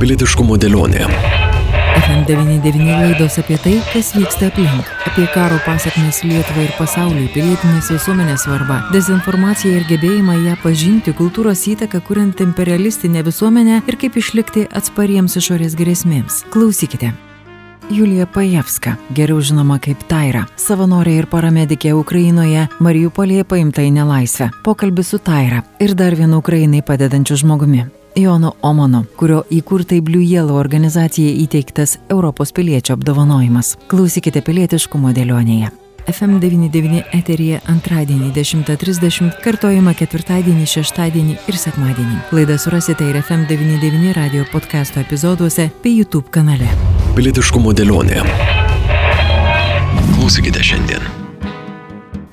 Pilietiškumo dėlionė. FM99 laidos apie tai, kas vyksta aplink, apie karo pasiekmes Lietuvai ir pasauliui, pilietinės visuomenės svarbą, dezinformaciją ir gebėjimą ją pažinti, kultūros įtaką, kuriant imperialistinę visuomenę ir kaip išlikti atspariems išorės grėsmėms. Klausykite. Julija Pajevska, geriau žinoma kaip Taira, savanorė ir paramedikė Ukrainoje, Marijupolėje paimta į nelaisvę. Pokalbis su Taira ir dar vienu Ukrainai padedančiu žmogumi. Jono Omono, kurio įkurtai Blue Yellow organizacijai įteiktas Europos piliečio apdovanojimas. Klausykite pilietiškumo dėlionėje. FM99 eterija antradienį 10.30, kartojama ketvirtadienį, šeštadienį ir sekmadienį. Laidą surasite ir FM99 radio podcast'o epizoduose bei YouTube kanale. Pilietiškumo dėlionė. Klausykite šiandien.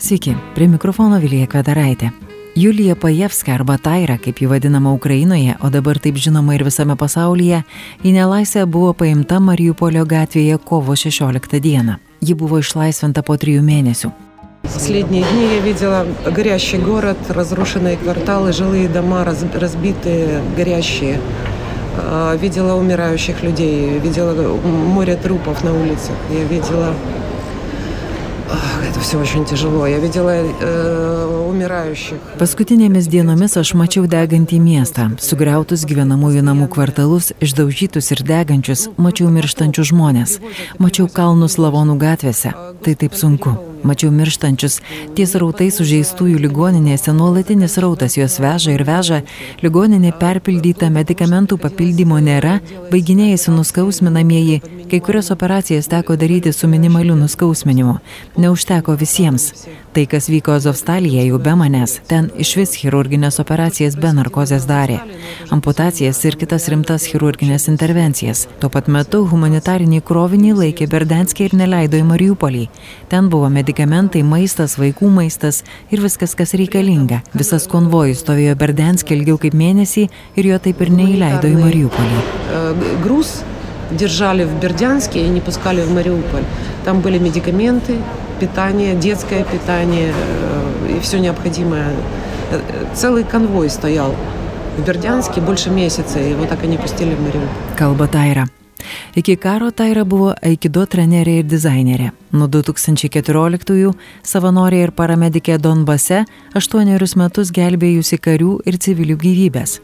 Sveiki, prie mikrofono Vilija Kvedaraitė. Julija Pajevska arba Taira, kaip ji vadinama Ukrainoje, o dabar taip žinoma ir visame pasaulyje, į nelaisvę buvo paimta Mariupolio gatvėje kovo 16 dieną. Ji buvo išlaisvinta po trijų mėnesių. Последние дни я видела горящий город, разрушенные кварталы, жилые дома раз- разбитые, горящие. А, Видела умирающих людей, видела море трупов на улицах. Я видела... Ах, Это все очень тяжело. Я видела э, умирающих. Paskutinėmis dienomis aš mačiau degantį miestą, sugriautus gyvenamųjų namų kvartalus, išdaužytus ir degančius, mačiau mirštančius žmonės, mačiau kalnus lavonų gatvėse. Tai taip sunku. Mačiau mirštančius, ties rautais sužeistųjų ligoninėse nuolatinis rautas juos veža ir veža, ligoninė perpildyta, medikamentų papildymo nėra, baiginėjasi nuskausminamieji, kai kurias operacijas teko daryti su minimaliu nuskausminimu. neužteko visiems. Tai, kas vyko Zovstalyje jau be manęs, ten iš vis chirurginės operacijas be narkozės darė. Amputacijas ir kitas rimtas chirurginės intervencijas. Tuo pat metu humanitarinį krovinį laikė Berdenskį ir neleido į Mariupolį. Ten buvo medikamentai, maistas, vaikų maistas ir viskas, kas reikalinga. Visas konvojus stovėjo Berdenskį ilgiau kaip mėnesį ir jo taip ir neįleido į Mariupolį. Grūs держали в Бердянске и не пускали в Мариуполь. Там были медикаменты, питание, детское питание э, и все необходимое. Э, э, Целый конвой стоял в Бердянске больше месяца, и его так и не пустили в Мариуполь. Kalba Taira. Iki karo Taira buvo Aikido trenerė ir dizainerė. Nuo 2014-ųjų savanorė ir paramedikė Donbase aštuonerius metus gelbėjusi karių ir civilių gyvybės.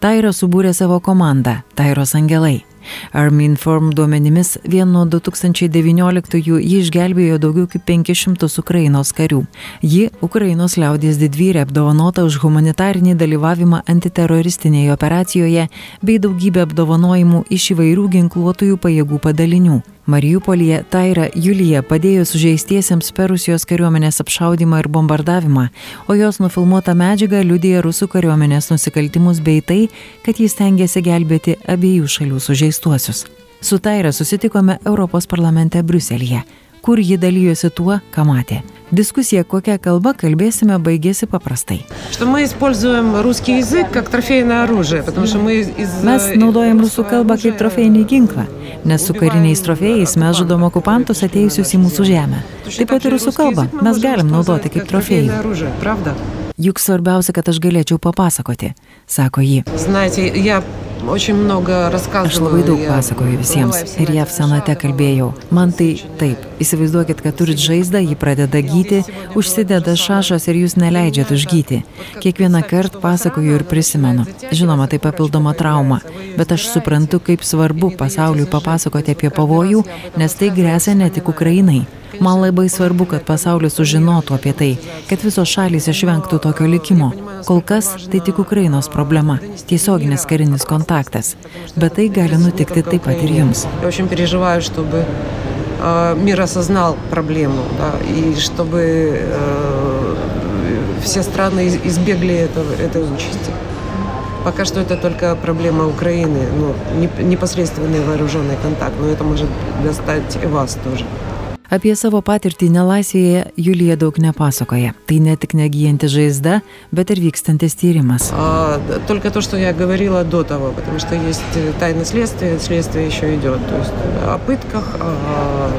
Taira subūrė savo komandą - Tairos angelai. Army Inform duomenimis vien nuo 2019-ųjų ji išgelbėjo daugiau kaip 500 Ukrainos karių. Ji Ukrainos liaudės didvyrė apdovanota už humanitarinį dalyvavimą antiteroristinėje operacijoje bei daugybę apdovanojimų iš įvairių ginkluotųjų pajėgų padalinių. Mariupolyje Taira Julija padėjo sužeistiesiems per Rusijos kariuomenės apšaudimą ir bombardavimą, o jos nufilmuota medžiaga liudija rusų kariuomenės nusikaltimus bei tai, kad jis tengiasi gelbėti abiejų šalių sužeistuosius. Su Taira susitikome Europos parlamente Bruselėje, kur ji dalyjosi tuo, ką matė. Diskusija, kokią kalbą kalbėsime, baigėsi paprastai. Что мы используем русский язык как трофейное оружие, потому что мы из... Mes э, naudojam rusų русского kalbą оружия, kaip trofėjinį ginklą, nes su kariniais trofėjais mes žudom okupantus atėjusius į mūsų žemę. Точно Taip pat так ir же rusų русский kalbą язык мы mes можем galim naudoti использовать kaip как трофейное trofėjų. оружие, правда? Juk svarbiausia, kad aš galėčiau papasakoti, sako ji. Знаете, я очень много Aš рассказываю. labai daug я pasakoju visiems бываю в ir jav senate kalbėjau. Man tai taip. Įsivaizduokit, kad turit žaizdą, ji pradeda gyti, užsideda šašas ir jūs neleidžiat užgyti. Kiekvieną kartą pasakoju ir prisimenu. Žinoma, tai papildoma trauma, bet aš suprantu, kaip svarbu pasauliui papasakoti apie pavojų, nes tai grėsia ne tik Ukrainai. Man labai svarbu, kad pasaulis sužinotų apie tai, kad visos šalys išvengtų tokio likimo. Kol kas tai tik Ukrainos problema - tiesioginis karinis kontaktas. Bet tai gali nutikti taip pat ir jums. Э, мир осознал проблему, да, и чтобы э, все страны из- избегли этого, этой участи. Пока что это только проблема Украины, ну, не- непосредственный вооруженный контакт, но это может достать и вас тоже. Apie savo patirtį nelaisvėje Julija daug nepasakoja. Tai ne tik negyjanti žaizda, bet ir vykstantis tyrimas. А, д- только то, что я говорила до того, потому что есть э, тайны следствия, следствие еще идет. То есть о пытках, о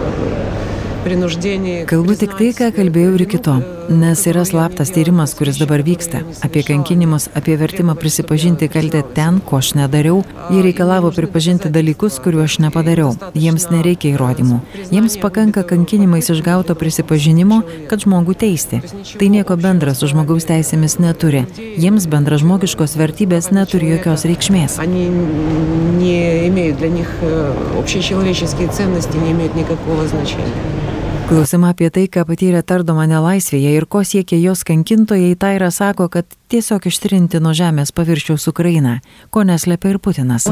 принуждении. к Kalbu tik tai, ką признать, kalbėjau ir iki to. э, Nes yra slaptas tyrimas, kuris dabar vyksta. Apie kankinimus, apie vertimą prisipažinti kaltę ten, ko aš nedariau. Jie reikalavo pripažinti dalykus, kuriuo aš nepadariau. Jiems nereikia įrodymų. Jiems pakanka kankinimais išgauto prisipažinimo, kad žmogų teisti. Tai nieko bendra su žmogaus teisėmis neturi. Jiems bendražmogiškos vertybės neturi jokios reikšmės. Они не имеют для них э, общечеловеческие ценности не имеют никакого значения. Klausimą apie tai, ką patyrė tardoma nelaisvėje ir ko siekia jos kankintojai, Taira sako, kad Tiesiog ištrinti nuo žemės paviršiaus Ukrainą, ko neslepia ir Putinas.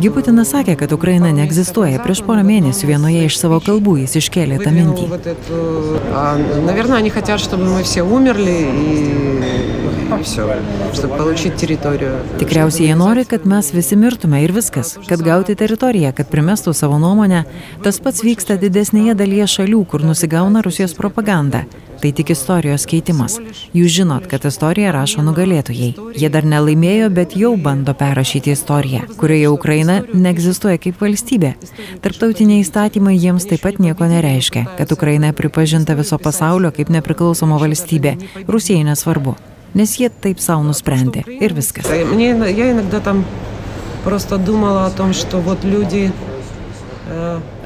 Gi Putinas sakė, kad Ukraina neegzistuoja. Prieš porą mėnesių vienoje iš savo kalbų jis iškėlė tą mintį. Tikriausiai jie nori, kad mes visi mirtume ir viskas, kad gauti teritoriją, kad primestų savo nuomonę. Tas pats vyksta didesnėje dalyje šalių, kur nusigauna Rusijos propaganda. Tai tik istorijos keitimas. Jūs žinot, kad istoriją rašo nugalėtojai. Jie dar nelaimėjo, bet jau bando perrašyti istoriją, kurioje Ukraina neegzistuoja kaip valstybė. Tarptautiniai įstatymai jiems taip pat nieko nereiškia, kad Ukraina pripažinta viso pasaulio kaip nepriklausoma valstybė. Rusijai nesvarbu, nes jie taip savo nusprendė. Ir viskas. А Мне, ин- я иногда там просто думала о том, что вот люди...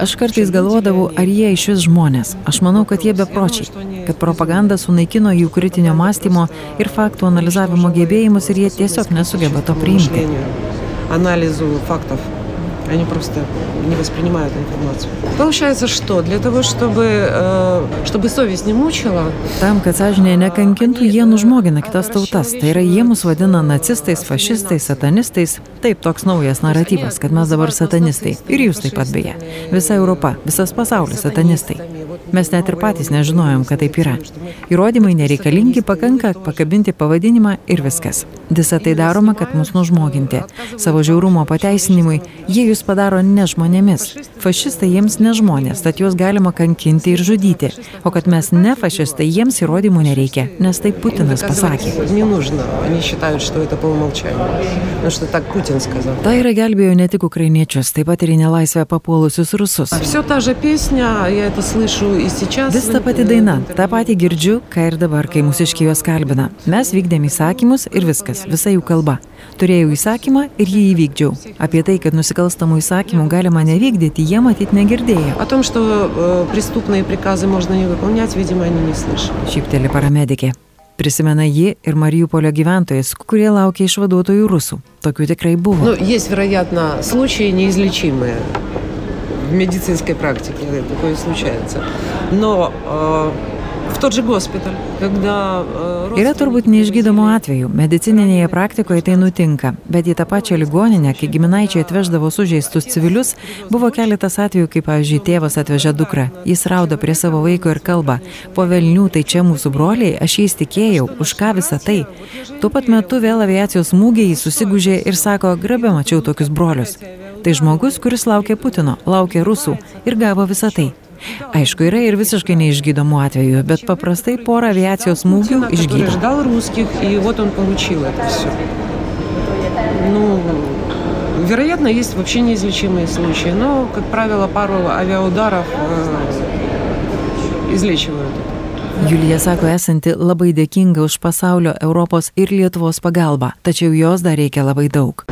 Aš kartais galvodavau, ar jie iš vis žmonės. Aš manau, kad jie bepročiai, kad propaganda sunaikino jų kritinio mąstymo ir faktų analizavimo gebėjimus ir jie tiesiog nesugeba to priimti. Analizų faktov. Они просто не воспринимают информацию. Получается, что для того, чтобы, э, чтобы совесть не мучила, Tam, kad sąžinė nekankintų, jie nužmogina kitas tautas. Tai yra, jie mus vadina nacistais, fašistais, satanistais. Taip, toks naujas naratyvas, kad mes dabar satanistai. Ir jūs taip pat beje. Visa Europa, visas pasaulis satanistai. Mes net ir patys nežinojom, kad taip yra. Įrodymai nereikalingi, pakanka pakabinti pavadinimą ir viskas. Visa tai daroma, kad mus nužmoginti. Savo žiaurumo pateisinimui jie jūs padaro ne žmonėmis. Fašistai jiems ne žmonės, tad juos galima kankinti ir žudyti. O kad mes ne fašistai, jiems įrodymų nereikia, nes tai Putinas pasakė. доказывать не нужно. Они считают, что это по умолчанию. Потому что так Путин сказал. Tai yra gelbėjo ne tik ukrainiečius, taip pat ir į nelaisvę papuolusius rusus. Все та же песня, я это слышу и сейчас. Vis ta pati daina, tą patį girdžiu, ką ir dabar, kai mūsiškiai juos kalbina. Mes vykdėm įsakymus ir viskas, visa jų kalba. Turėjau įsakymą ir jį įvykdžiau. Apie tai, kad nusikalstamų įsakymų galima nevykdyti, jie matyt negirdėjo. О том, что э, преступные приказы можно не выполнять, видимо, они не слышали. Šypteli paramedikė. Prisimena ji ir Mariupolio gyventojas, kurie laukia išvaduotojų rusų. Tokių tikrai buvo. Ну, есть, вероятно, случаи неизлечимые В медицинской практике, такое случается. Но Yra turbūt neišgydomų atvejų. Medicininėje praktikoje tai nutinka. Bet į tą pačią ligoninę, kai giminaičiai atveždavo sužeistus civilius, buvo keletas atvejų, kai, pavyzdžiui, tėvas atvežė dukrą. Jis rauda prie savo vaiko ir kalba, po velnių tai čia mūsų broliai, aš jais tikėjau, už ką visą tai. Tuo pat metu vėl aviacijos smūgiai jį susigūžė ir sako, grabė mačiau tokius brolius. Tai žmogus, kuris laukė Putino, laukė rusų ir gavo visą tai. Aišku, yra ir visiškai neišgydomų atvejų, bet paprastai porą aviacijos smūgių Путина, который išgydo. ждал русских, и вот он получил это все. Ну, вероятно, есть вообще неизлечимые случаи, но, как правило, пару авиаударов э, излечивают это. Julija sako esanti labai dėkinga už pasaulio, Europos ir Lietuvos pagalbą, tačiau jos dar reikia labai daug.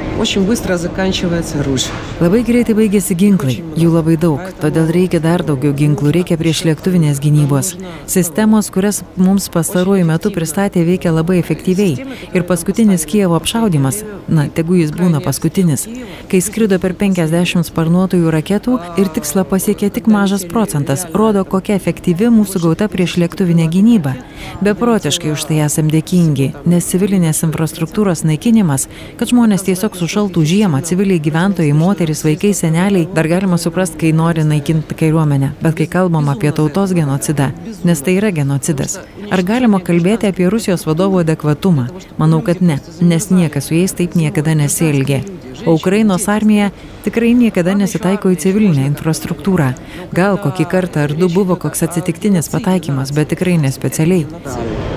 Labai greitai baigėsi ginklai, jų labai daug, todėl reikia dar daugiau ginklų, reikia prieš lėktuvinės gynybos. Sistemos, kurias mums pastaruoju metu pristatė, veikia labai efektyviai. Ir paskutinis Kievo apšaudimas, na, tegu jis būna paskutinis, kai skrido per 50 sparnuotųjų raketų ir tikslą pasiekė tik mažas procentas, rodo, kokia efektyvi mūsų gauta prieš lėktuvinė gynyba. Beprotiškai už tai esam dėkingi, nes civilinės infrastruktūros naikinimas, kad žmonės tiesiog sužinojo, sušaltų žiemą, civiliai gyventojai, moteris, vaikai, seneliai, dar galima suprasti, kai nori naikinti kariuomenę, bet kai kalbam apie tautos genocidą, nes tai yra genocidas. Ar galima kalbėti apie Rusijos vadovų adekvatumą? Manau, kad ne, nes niekas su jais taip niekada nesielgė. O Ukrainos armija tikrai niekada nesitaiko į civilinę infrastruktūrą. Gal kokį kartą ar du buvo koks atsitiktinis pataikymas, bet tikrai nespecialiai.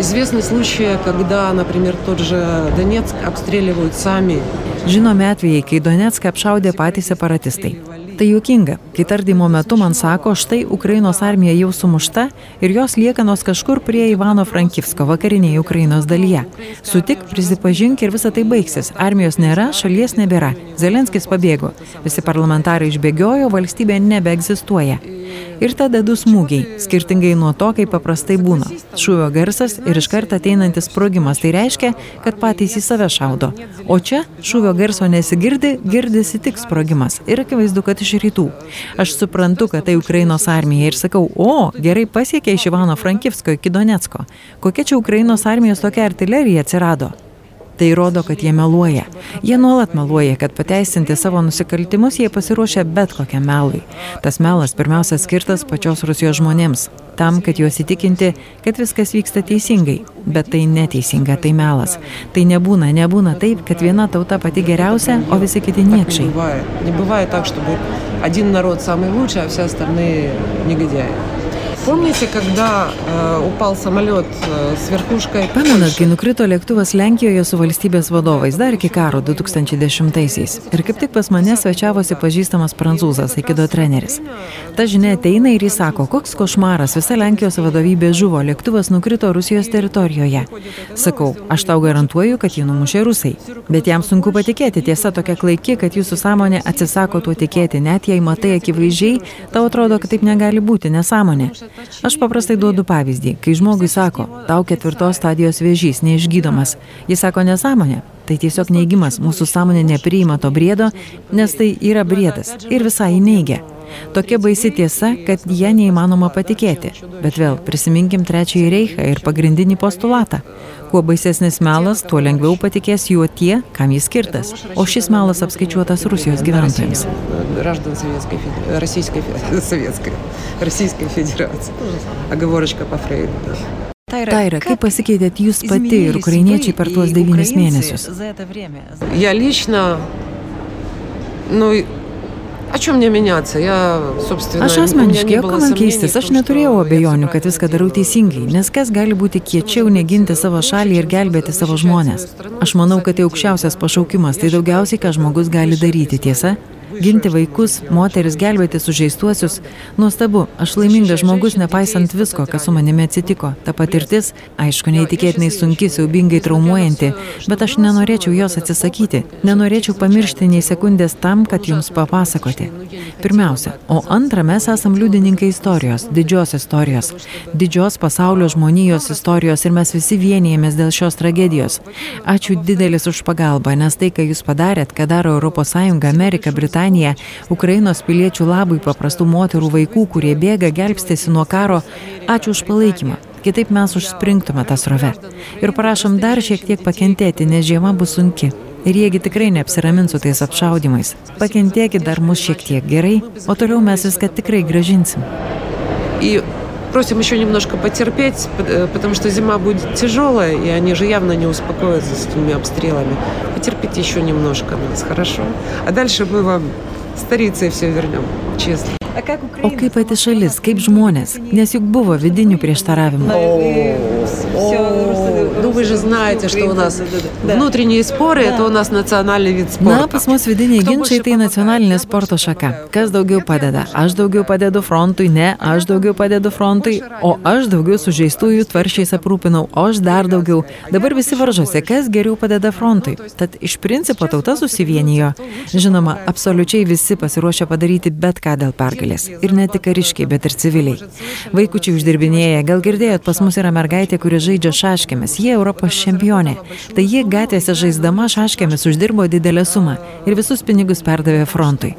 Известны случаи, когда, например, тот же Донецк обстреливают сами. Žinome atvejai, kai Donetską apšaudė patys separatistai. Tai juokinga, kai tardymo metu man sako, štai Ukrainos armija jau sumušta ir jos liekanos kažkur prie Ivano Frankivsko vakarinėje Ukrainos dalyje. Sutik, prisipažink ir visa tai baigsis. Armijos nėra, šalies nebėra. Zelenskis pabėgo. Visi parlamentarai išbėgiojo, valstybė nebeegzistuoja. Ir tada du smūgiai, skirtingai nuo to, kaip paprastai būna. Šūvio garsas ir iškart ateinantis sprogimas, tai reiškia, kad patys į save šaudo. O čia šūvio garso nesigirdi, girdisi tik sprogimas. Ir akivaizdu, kad iš rytų. Aš suprantu, kad tai Ukrainos armija ir sakau, o, gerai pasiekė iš Ivano Frankivsko iki Donetsko. Kokia čia Ukrainos armijos tokia artilerija atsirado? Tai rodo, kad jie meluoja. Jie nuolat meluoja, kad pateisinti savo nusikaltimus jie pasiruošia bet kokiam melui. Tas melas pirmiausia skirtas pačios Rusijos žmonėms, tam, kad juos įtikinti, kad viskas vyksta teisingai. Bet tai neteisinga, tai melas. Tai nebūna, nebūna taip, kad viena tauta pati geriausia, o visi kiti niekšai. Nebūna taip, kad vienas tautas pati geriausia, o visi kiti niekšai. Помните, когда э, упал самолет э, с верхушкой Pamenat, kai Польши? nukrito lėktuvas Lenkijoje su valstybės vadovais dar iki karo 2010-aisiais. Ir kaip tik pas mane svečiavosi pažįstamas prancūzas, Aikido treneris. Ta žinia ateina ir jis sako, koks košmaras, visa Lenkijos vadovybė žuvo, lėktuvas nukrito Rusijos teritorijoje. Sakau, aš tau garantuoju, kad jį numušė rusai. Bet jam sunku patikėti, tiesa tokia klaiki, kad jūsų sąmonė atsisako tuo tikėti, net jei matai akivaizdžiai, tau atrodo, kad taip negali būti, nesąmonė. Aš paprastai duodu pavyzdį, kai žmogui sako, tau ketvirtos stadijos vėžys neišgydomas, jis sako nesąmonė. Tai tiesiog neigimas, mūsų sąmonė nepriima to briedo, nes tai yra briedas ir visai neigia. Tokia baisi tiesa, kad ją neįmanoma patikėti. Bet vėl prisiminkim trečiąjį reichą ir pagrindinį postulatą. Kuo baisesnis melas, tuo lengviau patikės juo tie, kam jis skirtas. O šis melas apskaičiuotas Rusijos gyventojams. Граждан Советской, Фед- Российской, Фед- Советской, Российской Федерации. Оговорочка по Фрейду. да. Taira, kaip pasikeitėt jūs pati ir ukrainiečiai per tuos devynis mėnesius? Я лично, ну, и- о чем мне меняться? Я, собственно, Aš у меня asmeniškai, не o было ką man сомнений keistis, в aš том, neturėjau что я abejonių, сама kad viską это darau делаю. teisingai, nes kas gali būti kiečiau neginti savo šalį ir gelbėti savo žmonės. Aš manau, kad tai aukščiausias pašaukimas, tai daugiausiai, ką žmogus gali daryti, tiesa? Ginti vaikus, moteris, gelbėti sužeistuosius. Nuostabu, aš laimingas žmogus, nepaisant visko, kas su manimi atsitiko. Ta patirtis, aišku, neįtikėtinai sunki, siaubingai traumuojanti, bet aš nenorėčiau jos atsisakyti. Nenorėčiau pamiršti nei sekundės tam, kad jums papasakoti. Pirmiausia, o antra, mes esam liudininkai istorijos, didžios istorijos, didžios pasaulio žmonijos istorijos ir mes visi vienijamės dėl šios tragedijos. Ačiū didelis už pagalbą, nes tai, ką jūs padarėt, ką daro ES, Amerika, Britanija, Ukrainos piliečių labui, paprastų moterų, vaikų, kurie bėga, gelbstėsi nuo karo, ačiū už palaikymą. Kitaip mes užspringtume tą srovę. Ir prašom dar šiek tiek pakentėti, nes žiema bus sunki. Ir jiegi tikrai neapsiramins su tais apšaudimais. Pakentėkit dar mus šiek tiek gerai, o toliau mes viską tikrai gražinsim. И просим еще немножко потерпеть, э, потому что зима будет тяжелая, и они же явно не успокоятся с этими обстрелами. Потерпите еще немножко нас, хорошо? А дальше мы вам старицей все вернем, честно. O kaip pati šalis, kaip žmonės, nes juk buvo vidinių prieštaravimų. Ну вы же знаете, что у нас внутренние споры, это у нас национальный вид Na, спорта. pas mus vidiniai ginčiai tai nacionalinė sporto šaka. Kas daugiau padeda? Aš daugiau padedu frontui, ne, aš daugiau padedu frontui, o aš daugiau sužeistųjų tvaršiais aprūpinau, o aš dar daugiau. Dabar visi varžosi, kas geriau padeda frontui. Tad iš principo tauta susivienijo. Žinoma, absoliučiai visi pasiruošę padaryti bet ką dėl pergalės. Ir ne tik kariškiai, bet ir civiliai. Vaikučiai uždirbinėja, gal girdėjot, pas mus yra mergaitė, kuri žaidžia šaškėmis, jie Europos čempionė. Tai ji gatvėse žaisdama šaškėmis uždirbo didelę sumą ir visus pinigus perdavė frontui.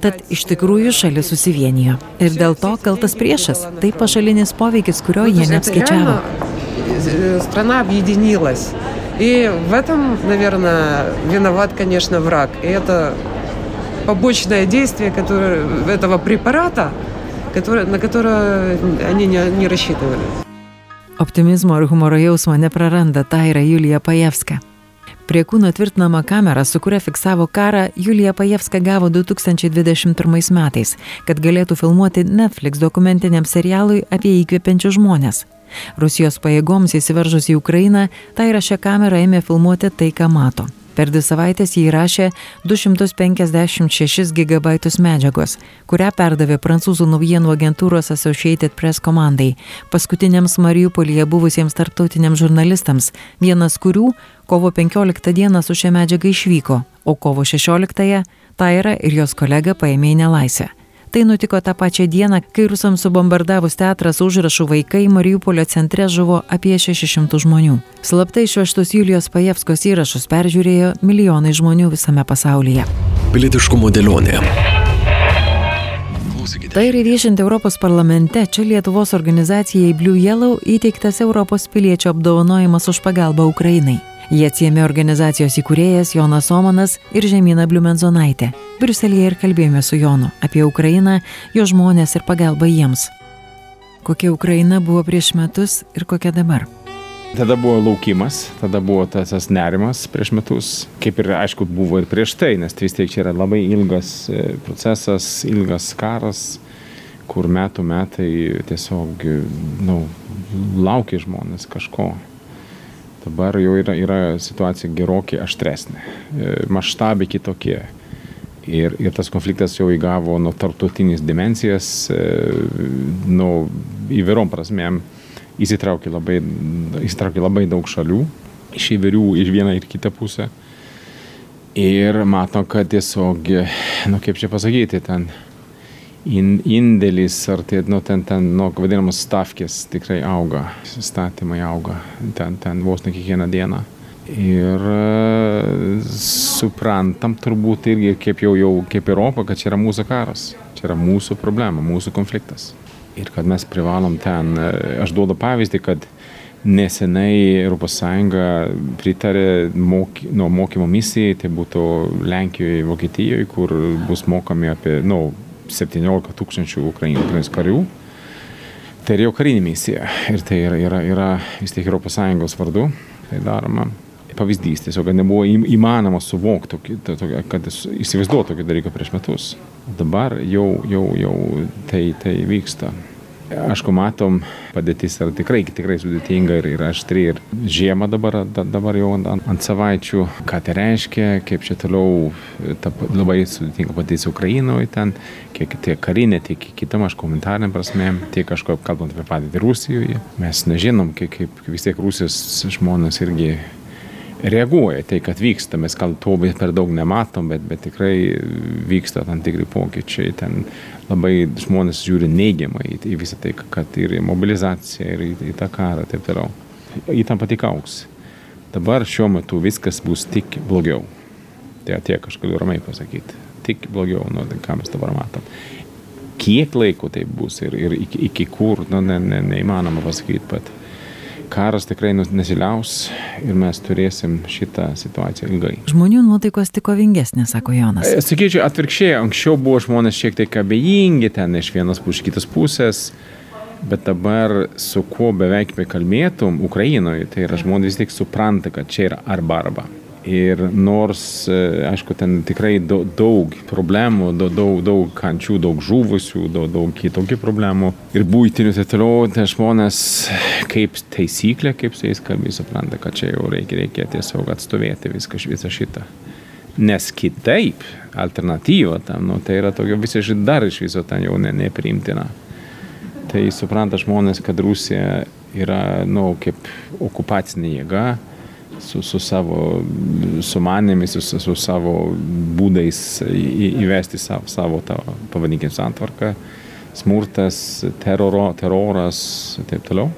Tad iš tikrųjų šalis susivienijo. Ir dėl to kaltas priešas. Tai pašalinis poveikis, kurio Ну, то jie есть это neapskaičiavo. реально, э, Страна объединилась. И в этом, наверное, виноват, конечно, враг. И это побочное действие которое, этого препарата, которое, на которое они не, не рассчитывали. Optimizmo ir humoro jausmo nepraranda Taira Julija Pajevska. Prie kūno tvirtinama kamera, su kuria fiksavo karą, Julija Pajevska gavo 2021 metais, kad galėtų filmuoti Netflix dokumentiniam serialui apie įkvepiančius žmonės. Rusijos pajėgoms įsiveržus į Ukrainą, Taira šią kamerą ėmė filmuoti tai, ką mato. Per dvi savaitės jį įrašė 256 GB medžiagos, kurią perdavė prancūzų naujienų agentūros Associated Press komandai, paskutiniams Mariupolyje buvusiems tarptautiniams žurnalistams, vienas kurių kovo 15 dieną su šia medžiaga išvyko, o kovo 16-ąją Taira ir jos kolega paėmė į nelaisvę. Tai nutiko tą pačią dieną, kai rusams subombardavus teatras užrašų vaikai Mariupolio centre žuvo apie 600 žmonių. Slaptai išvežtus Julijos Pajevskos įrašus peržiūrėjo milijonai žmonių visame pasaulyje. Pilietiškumo dėlionė. Tai ir viešinti Europos parlamente, čia Lietuvos organizacijai Blue Yellow įteiktas Europos piliečio apdovanojimas už pagalbą Ukrainai. Jie atsiemė organizacijos įkūrėjas Jonas Omanas ir Žemyna Bliumenzonaitė. Briuselėje ir kalbėjome su Jonu apie Ukrainą, jo žmonės ir pagalbą jiems. Kokia Ukraina buvo prieš metus ir kokia dabar? Tada buvo laukimas, tada buvo tas, tas nerimas prieš metus, kaip ir aišku buvo ir prieš tai, nes vis tiek čia yra labai ilgas e, procesas, ilgas karas, kur metų metai tiesiog, na, nu, laukia žmonės kažko. Dabar jau yra, yra situacija gerokai aštresnė, e, maštabai kitokie. Ir, ir tas konfliktas jau įgavo nuo tarptautinės dimensijas, e, nu, įvairom prasmėm įsitraukė labai, įsitraukė labai daug šalių, iš įvairių, iš vieną ir kitą pusę. Ir mato, kad tiesiog, nu kaip čia pasakyti, ten in, indėlis, ar tai, nu, ten, ten, nu, vadinamas stavkės tikrai auga, statymai auga, ten, ten vos ne kiekvieną dieną. Ir e, suprantam turbūt irgi kaip jau, jau kaip Europa, kad čia yra mūsų karas, čia yra mūsų problema, mūsų konfliktas. Ir kad mes privalom ten, e, aš duodu pavyzdį, kad nesenai ES pritarė moky, nu, mokymo misijai, tai būtų Lenkijoje, Vokietijoje, kur bus mokami apie, nu, 17 tūkstančių Ukrainos karių. Tai yra jau karinė misija ir tai yra, yra, yra vis tiek ES vardu tai daroma. Pavyzdys tiesiog, nebuvo įmanoma suvokti, kad įsivaizduotų tokį dalyką prieš metus. Dabar jau, jau, jau tai, tai vyksta. Aišku, matom, padėtis yra tikrai, tikrai sudėtinga ir, ir aštri. Ir žiemą dabar, da, dabar jau ant, ant savaičių, ką tai reiškia, kaip čia toliau ta, labai sudėtinga padėtis Ukrainoje ten, kiek tiek karinė, tiek kitam, aš komentarinė prasme, tiek kažko kalbant apie padėtį Rusijoje. Mes nežinom, kaip, kaip vis tiek Rusijos žmonės irgi reaguoja tai, kad vyksta. Mes gal to per daug nematom, bet, bet tikrai vyksta tam tikri pokyčiai. Ten labai žmonės žiūri neigiamai į, į visą tai, kad ir mobilizacija, ir į, į tą karą ir taip toliau. Įtampa tik auks. Dabar šiuo metu viskas bus tik blogiau. Tai tiek aš galiu ramiai pasakyti. Tik blogiau, nu, tai ką mes dabar matom. Kiek laiko tai bus ir, ir iki, iki kur, nu, ne, ne, neįmanoma pasakyti, bet karas tikrai nesiliaus ir mes turėsim šitą situaciją ilgai. Žmonių nuotaikos tik kovingesnės, sako Jonas. E, sakyčiau, atvirkščiai, anksčiau buvo žmonės šiek tiek abejingi ten iš vienos pusės, kitos pusės. Bet dabar su kuo beveik bekalbėtum Ukrainoje, tai yra žmonės vis tik supranta, kad čia yra arba arba. Ir nors, e, aišku, ten tikrai daug problemų, daug, daug kančių, daug žuvusių, daug, daug kitokių problemų ir būtinių ir toliau, tai žmonės kaip taisyklė, kaip su jais kalbė, supranta, kad čia jau reikia, reikia tiesiog atstovėti viską, visą šitą. Nes kitaip, alternatyva tam, nu, tai yra tokio visiškai dar iš viso ten jau ne, nepriimtina. Tai supranta žmonės, kad Rusija yra, nu, kaip okupacinė jėga su, su savo sumanėmis, su, su savo būdais į, įvesti savo, savo tą, pavadinkim, santvarką, smurtas, teroro, teroras ir taip toliau.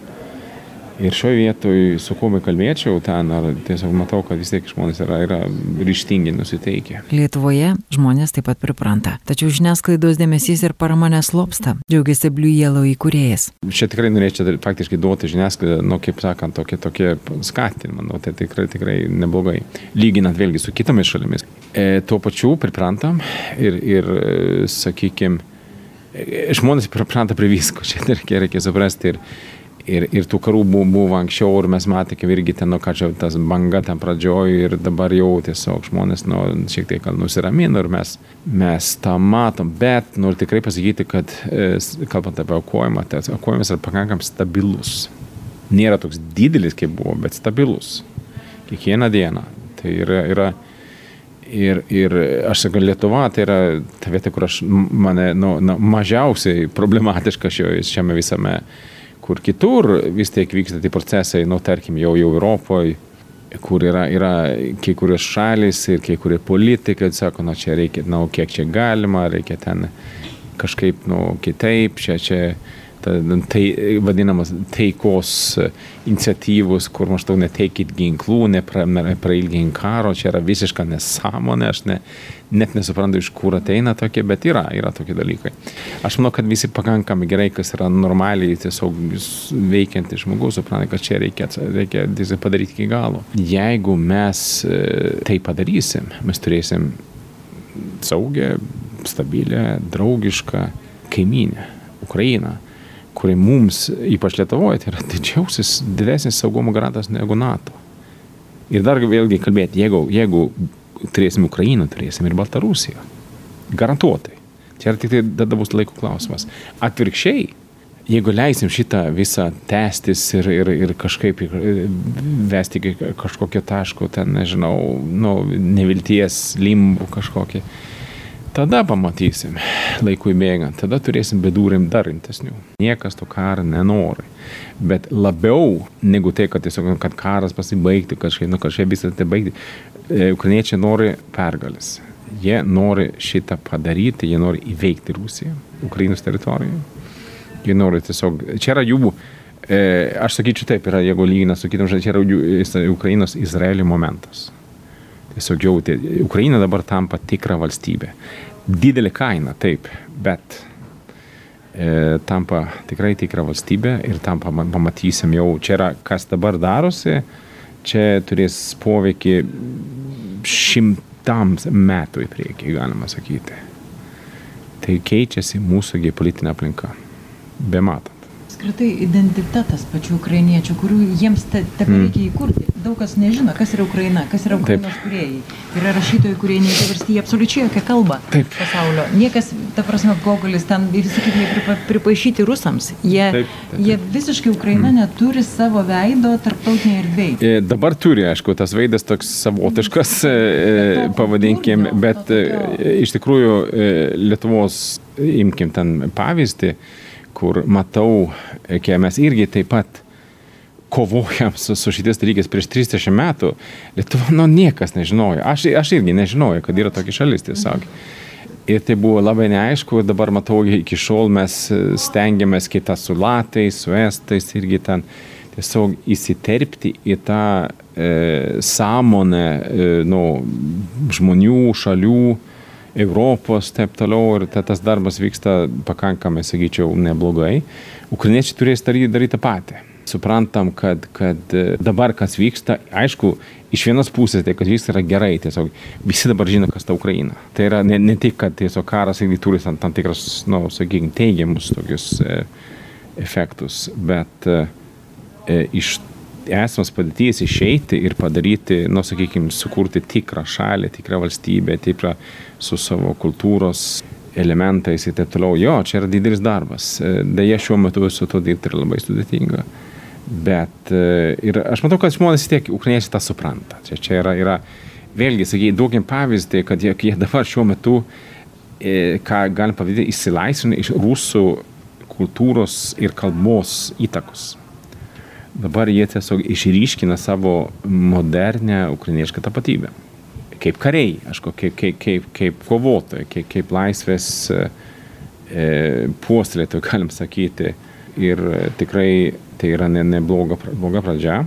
Ir šioje vietoje, su kuo bekalbėčiau ten, ar tiesiog matau, kad vis tiek žmonės yra, yra ryštingi nusiteikę. Lietuvoje žmonės taip pat pripranta. Tačiau žiniasklaidos dėmesys ir parama neslopsta, džiaugiasi Blue Yellow įkūrėjas. Čia tikrai norėčiau faktiškai duoti žiniasklaidą, nu, kaip sakant, tokie, tokie skatinimą, nu, tai tikrai, tikrai neblogai. Lyginant vėlgi su kitomis šalimis. E, tuo pačiu priprantam ir, ir sakykime, žmonės pripranta prie visko, čia reikia, reikia suprasti. Ir, ir, ir tų karų buvo, anksčiau ir mes matėme irgi ten, nu, ką čia tas banga ten pradžioj ir dabar jau tiesiog žmonės, nu, šiek tiek nusiramino ir mes, mes tą matom, bet noriu tikrai pasakyti, kad e, kalbant apie aukojimą, tai aukojimas yra pakankam stabilus. Nėra toks didelis, kaip buvo, bet stabilus. Kiekvieną dieną. Tai yra, yra Ir, ir aš sakau, Lietuva tai yra ta vieta, kur aš mane nu, na, mažiausiai problematiška šioje, šiame visame, kur kitur vis tiek vyksta tie procesai, nu, tarkim, jau, jau Europoje, kur yra, yra kai kurios šalis ir kai kurie politikai, sako, nu, čia reikia, na, nu, kiek čia galima, reikia ten kažkaip, nu, kitaip, čia, čia tai vadinamas taikos iniciatyvus, kur maždaug neteikit ginklų, neprailgink karo, čia yra visiška nesąmonė, aš ne, net nesuprantu, iš kur ateina tokie, bet yra, yra tokie dalykai. Aš manau, kad visi pakankamai gerai, kas yra normaliai tiesiog veikiantis žmogus, supranta, kad čia reikia, reikia padaryti iki galo. Jeigu mes tai padarysim, mes turėsim saugę, stabilę, draugišką kaimynę, Ukrainą kuri mums, ypač Lietuvoje, tai yra didžiausias, didesnis saugumo garantas negu NATO. Ir dar vėlgi kalbėti, jeigu, jeigu turėsim Ukrainą, turėsim ir Baltarusiją. Garantuotai. Čia tik tai tada bus laiko klausimas. Atvirkščiai, jeigu leisim šitą visą tęstis ir, ir, ir kažkaip vesti iki kažkokio taško, ten, nežinau, nu, nevilties, limbų kažkokį, Tada pamatysim, laikui bėgant, tada turėsim bedūrim dar rimtesnių. Niekas to karo nenori. Bet labiau negu tai, kad tiesiog, kad karas pasibaigtų, kažkaip, nu, kažkaip visą tai baigti, e, ukrainiečiai nori pergalės. Jie nori šitą padaryti, jie nori įveikti Rusiją, Ukrainos teritoriją. Jie nori tiesiog, čia yra jų, e, aš sakyčiau taip, yra, jeigu lygina su kitom žodžiu, čia yra jų, Ukrainos Izraelio momentas tiesiog jautė, Ukraina dabar tampa tikra valstybė didelė kaina, taip, bet e, tampa tikrai tikra valstybė ir tam pamatysim jau, čia yra kas dabar darosi, čia turės poveikį šimtams metų į priekį, galima sakyti. Tai keičiasi mūsų geopolitinė aplinka, be matant apskritai identitetas pačių ukrainiečių, kurių jiems te, mm. reikia įkurti. Daug kas nežino, kas yra Ukraina, kas yra Ukrainos kuriejai. Yra rašytojai, kurie neįsiversti absoliučiai jokią kalbą Taip. pasaulio. Niekas, ta prasme, Gogolis ten visi kiti pripa, pripaišyti rusams. Jie, Taip. Taip. jie visiškai Ukraina mm. neturi savo veido tarptautinėje erdvėje. E, dabar turi, aišku, tas veidas toks savotiškas, e, pavadinkim, bet e, iš tikrųjų e, Lietuvos, imkim ten pavyzdį, kur matau, kai mes irgi taip pat kovojam su, su šitais dalykais prieš 30 metų, Lietuva, nu, niekas nežinojo. Aš, aš irgi nežinojau, kad yra tokia šalis tiesiog. Ir tai buvo labai neaišku, dabar matau, iki šiol mes stengiamės kitą su latais, su estais irgi ten tiesiog įsiterpti į tą e, sąmonę e, nu, žmonių, šalių, Europos, taip toliau, ir ta, tas darbas vyksta pakankamai, sakyčiau, neblogai. Ukrainiečiai turės daryti, daryti tą patį. Suprantam, kad, kad e, dabar kas vyksta, aišku, iš vienos pusės tai, kas vyksta, yra gerai, tiesiog visi dabar žino, kas ta Ukraina. Tai yra ne, ne tik, kad tiesiog karas irgi turi tam, tam tikras, nu, sakykime, teigiamus tokius e, efektus, bet e, e iš esamos padėties išeiti ir padaryti, nu, sakykime, sukurti tikrą šalį, tikrą valstybę, tikrą su savo kultūros elementais ir taip toliau. Jo, čia yra didelis darbas. Deja, šiuo metu su to dirbti yra labai sudėtinga. Bet ir aš matau, kad žmonės tiek, ukrainiečiai tą supranta. Čia, čia yra, yra vėlgi, sakai, duokim pavyzdį, kad jie, jie dabar šiuo metu, e, ką galim pavadinti, įsilaisvina iš rusų kultūros ir kalbos įtakos dabar jie tiesiog išryškina savo modernę ukrainiešką tapatybę. Kaip kariai, aišku, kaip, kaip, kaip, kaip kovotojai, kaip, kaip laisvės e, puoselėtojai, galim sakyti. Ir tikrai tai yra nebloga ne bloga pradžia,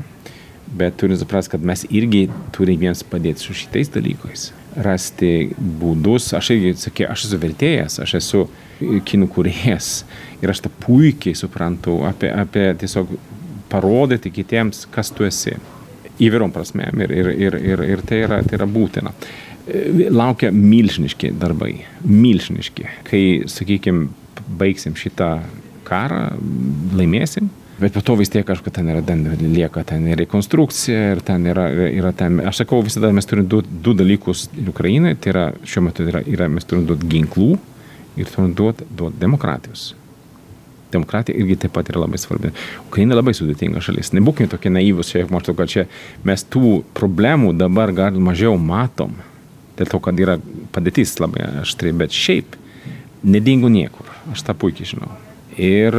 bet turim suprasti, kad mes irgi turime jiems padėti su šitais dalykais. Rasti būdus, aš irgi sakė, aš esu vertėjas, aš esu kinų kuriejas ir aš tą puikiai suprantu apie, apie tiesiog parodyti kitiems, kas tu esi. Įvyrom prasmėm ir, ir, ir, ir, ir tai, yra, tai yra būtina. Laukia milžiniški darbai, milžiniški. Kai, sakykime, baigsim šitą karą, laimėsim, Bet po to vis tiek kažkas ten yra, ten lieka ten ir rekonstrukcija, ir ten yra, yra ten, aš sakau, visada mes turime du, du dalykus Ukrainai, tai yra šiuo metu yra, yra mes turime duoti ginklų ir turime duoti duot demokratijos demokratija irgi taip pat yra labai svarbi. Ukraina labai sudėtinga šalis. Nebūkime tokie naivus, čia, maždaug, kad čia mes tų problemų dabar gal mažiau matom. dėl to, kad yra padėtis labai aštri, bet šiaip nedingo niekur, aš tą puikiai žinau. Ir,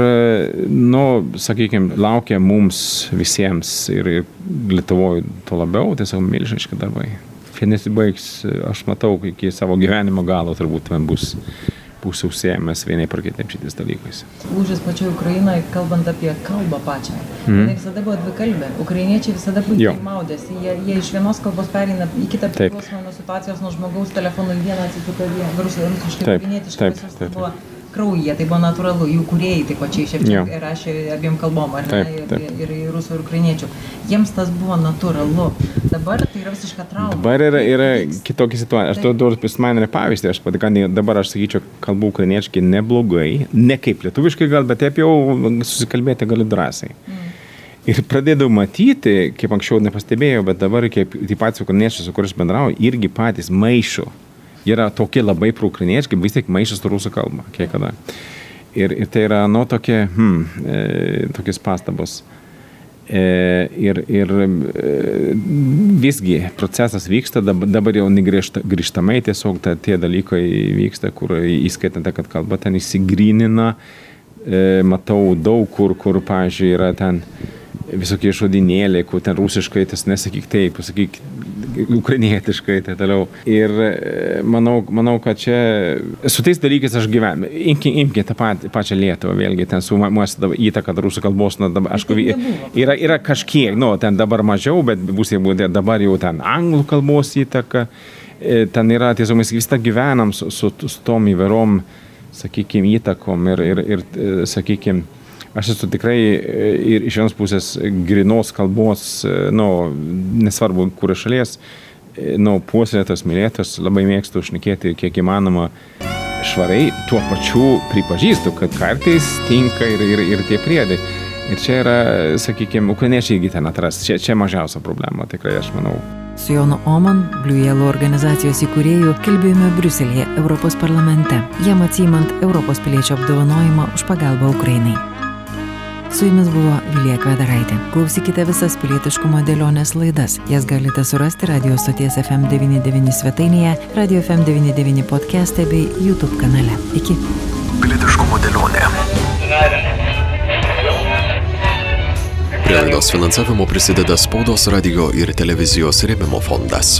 nu, sakykime, laukia mums visiems ir, Lietuvoje to labiau, tiesiog milžiniški darbai. Kai nesibaigs, aš matau, iki savo gyvenimo galo turbūt man bus bus užsiemęs vienai par kitaip šitais dalykais. Lūžis pačioje Ukrainoje, kalbant apie kalbą pačią. Mm. Jis visada buvo dvikalbė. Ukrainiečiai visada puikiai maudėsi. Jie, jie iš vienos kalbos pereina į kitą priklausomai nuo situacijos, nuo žmogaus telefonų į vieną vieną. Rusiškai, ukrainietiškai. Taip, taip, taip kraujyje, tai buvo natūralu, jų kuriejai taip pačiai Ševčenkai rašė abiem kalbom, ar taip, ne, taip. ir, ir rusų, ir ukrainiečių. Jiems tas buvo natūralu. Dabar tai yra visiška trauma. Dabar yra, yra kitokia situacija. Aš duodu prisimainą pavyzdį, aš patikant, dabar aš sakyčiau, kalbu ukrainiečiai neblogai, ne kaip lietuviškai gal, bet taip jau susikalbėti gali drąsiai. Mm. Ir pradėdavau matyti, kaip anksčiau nepastebėjau, bet dabar, kaip tie patys ukrainiečiai, su kuriais bendrauju, irgi patys maišo yra tokie labai proukrainiečiai, vis tiek maišas rusų kalba, kiek kada. Ir, ir tai yra, nu, tokie, hmm, e, tokios pastabos. E, ir ir e, visgi procesas vyksta, dabar, dabar jau negrįžtamai tiesiog ta, tie dalykai vyksta, kur įskaitant, kad kalba ten įsigrynina, e, matau daug kur, kur, pažiūrėjau, yra ten visokie žodinėliai, kur ten rusiškai tas nesakyk taip, pasakyk ukrainietiškai, tai toliau. Ir e, manau, manau, kad čia su tais dalykais aš gyvenu. Imkime imki tą pat, pačią Lietuvą, vėlgi ten su mūsų įtaka rusų kalbos, na, dabar, aišku, yra, yra kažkiek, nu, ten dabar mažiau, bet bus jau dabar jau ten anglų kalbos įtaka. E, ten yra, tiesiog mes vis tą gyvenam su, su, su tom įvairom, sakykime, įtakom ir, ir, ir e, sakykime, aš esu tikrai e, ir iš vienos pusės grinos kalbos, e, nu, nesvarbu, kur šalies, e, nu, puoselėtas, mylėtas, labai mėgstu užnikėti kiek įmanoma švarai, tuo pačiu pripažįstu, kad kartais tinka ir, ir, ir tie priedai. Ir čia yra, sakykime, ukrainiečiai irgi ten atras, čia, čia mažiausia problema, tikrai aš manau. Su Jonu Oman, Yellow organizacijos įkūrėjų, kalbėjome Briuselėje, Europos parlamente, jam atsijimant Europos piliečio apdovanojimą už pagalbą Ukrainai. Su jumis buvo Vilija Kvedaraitė. Klausykite visas pilietiškumo dėlionės laidas. Jas galite surasti radio stoties FM99 svetainėje, radio FM99 podcast'e bei YouTube kanale. Iki. Pilietiškumo dėlionė. Prie laidos finansavimo prisideda spaudos radio ir televizijos rėmimo fondas.